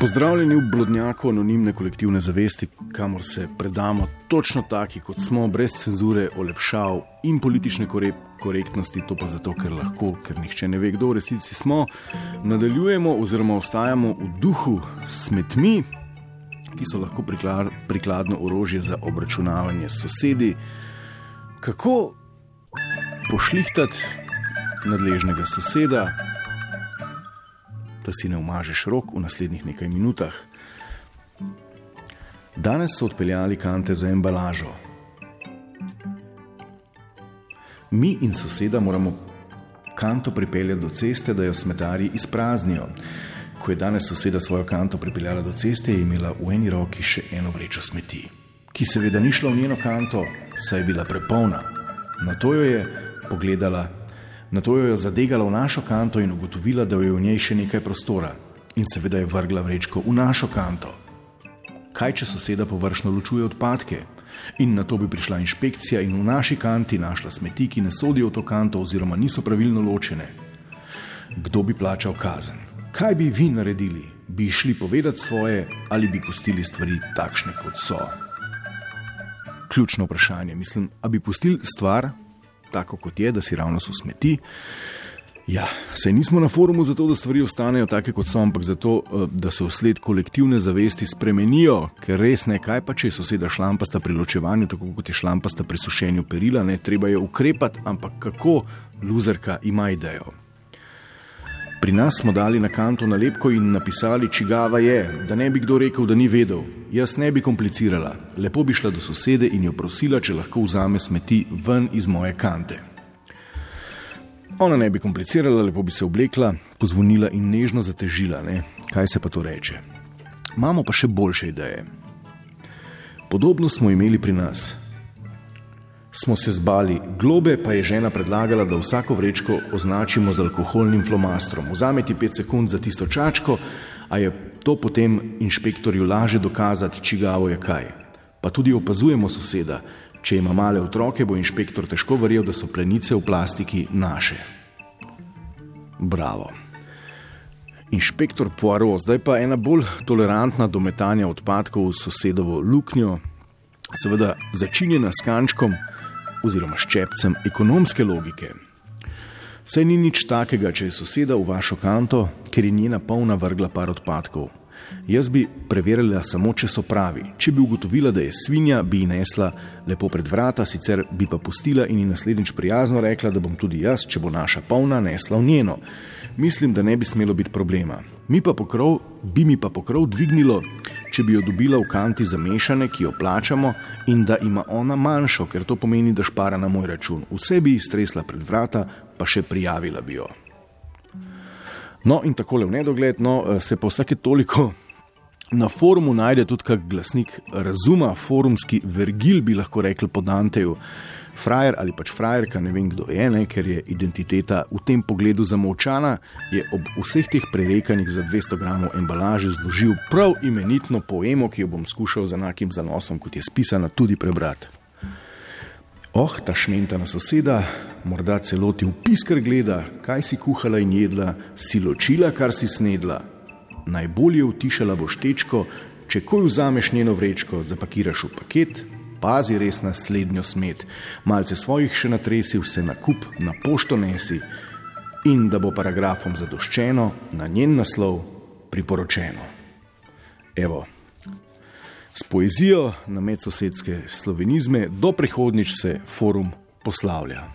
Pozdravljeni v blodnjaku anonimne kolektivne zavesti, kamor se predamo točno taki, kot smo, brez cenzure, olepšav in politične korektnosti, to pa zato, ker lahko, ker nihče ne ve, kdo v resnici smo. Nadaljujemo oziroma ostajamo v duhu smetmi, ki so lahko prikladno orožje za obračunavanje s sosedi. Kako pošlihtati nadležnega soseda? Da si ne umažeš rok v naslednjih nekaj minutah. Danes so odpeljali kante za embalažo. Mi in soseda moramo kanto pripeljati do ceste, da jo smetari izpraznijo. Ko je danes soseda svojo kanto pripeljala do ceste, je imela v eni roki še eno vrečo smeti, ki seveda ni šla v njeno kanto, saj je bila prepolna. Na to jo je pogledala Na to jo je zadegala v našo kanto in ugotovila, da je v njej še nekaj prostora, in seveda je vrgla vrečko v našo kanto. Kaj, če soseda površno ločuje odpadke? In na to bi prišla inšpekcija in v naši kanti našla smeti, ki ne sodijo v to kanto oziroma niso pravilno ločene. Kdo bi plačal kazen? Kaj bi vi naredili? Bi šli povedati svoje ali bi pustili stvari takšne, kot so? Ključno vprašanje, mislim, ali bi pustili stvar tako kot je, da si ravno so smeti. Ja, sej nismo na forumu zato, da stvari ostanejo take, kot so, ampak zato, eh, da se vsled kolektivne zavesti spremenijo, ker res ne, kaj pa če je soseda šlampasta pri ločevanju, tako kot je šlampasta pri sušenju perila, ne treba je ukrepati, ampak kako, luzerka ima idejo. Pri nas smo dali na kanto nalepko in napisali, čigava je, da ne bi kdo rekel, da ni vedel. Jaz ne bi komplicirala, lepo bi šla do sosede in jo prosila, če lahko vzame smeti ven iz moje kante. Ona ne bi komplicirala, lepo bi se oblekla, pozvonila in nežno zatežila, ne? kaj se pa to reče. Imamo pa še boljše ideje. Podobno smo imeli pri nas smo se zbali, globe pa je žena predlagala, da vsako vrečko označimo z alkoholnim flomastrom. Vzameti pet sekund za tisto čačko, a je to potem inšpektorju laže dokazati, čigavo je kaj. Pa tudi opazujemo soseda, če ima male otroke, bo inšpektor težko verjel, da so plenice v plastiki naše. Bravo. Inšpektor Poirot, zdaj pa ena bolj tolerantna do metanja odpadkov v sosedovo luknjo, seveda začinjena s kančkom, oziroma ščepcem ekonomske logike. Saj ni nič takega, če je soseda v vašo kanto, ker je njena polna vrgla par odpadkov. Jaz bi preverila samo, če so pravi. Če bi ugotovila, da je svinja, bi ji nesla lepo pred vrata, sicer bi pa pustila in ji naslednjič prijazno rekla, da bom tudi jaz, če bo naša polna, nesla v njeno. Mislim, da ne bi smelo biti problema. Mi pa pokrov, bi mi pa pokrov dvignilo, če bi jo dobila v kanti zamešane, ki jo plačamo, in da ima ona manjšo, ker to pomeni, da špara na moj račun. Vse bi ji stresla pred vrata, pa še prijavila bi jo. No, in tako le v nedogled, no, eh, se pa vsake toliko na forumu najde tudi kak glasnik razuma, forumski vergil, bi lahko rekli po Danteju frajer ali pač frajerka, ne vem kdo je, ne, ker je identiteta v tem pogledu zamovčana, je ob vseh teh prerekanjih za 200 gramov embalaže zložil prav imenitno poemo, ki jo bom skušal z enakim zanosom, kot je spisana, tudi prebrati. Oh, ta šmentana soseda, morda celoti v piskar gleda, kaj si kuhala in jedla, si ločila, kar si snedla. Najbolje utišala boš tečko, če ko vzameš njeno vrečko, zapakiraš v paket, pazi res na slednjo smet, malce svojih še natresi, vse na kup, na pošto nesi in da bo paragrafom zadoščeno, na njen naslov priporočeno. Evo, s poezijo na medsosedske slovenizme do prihodnič se forum poslavlja.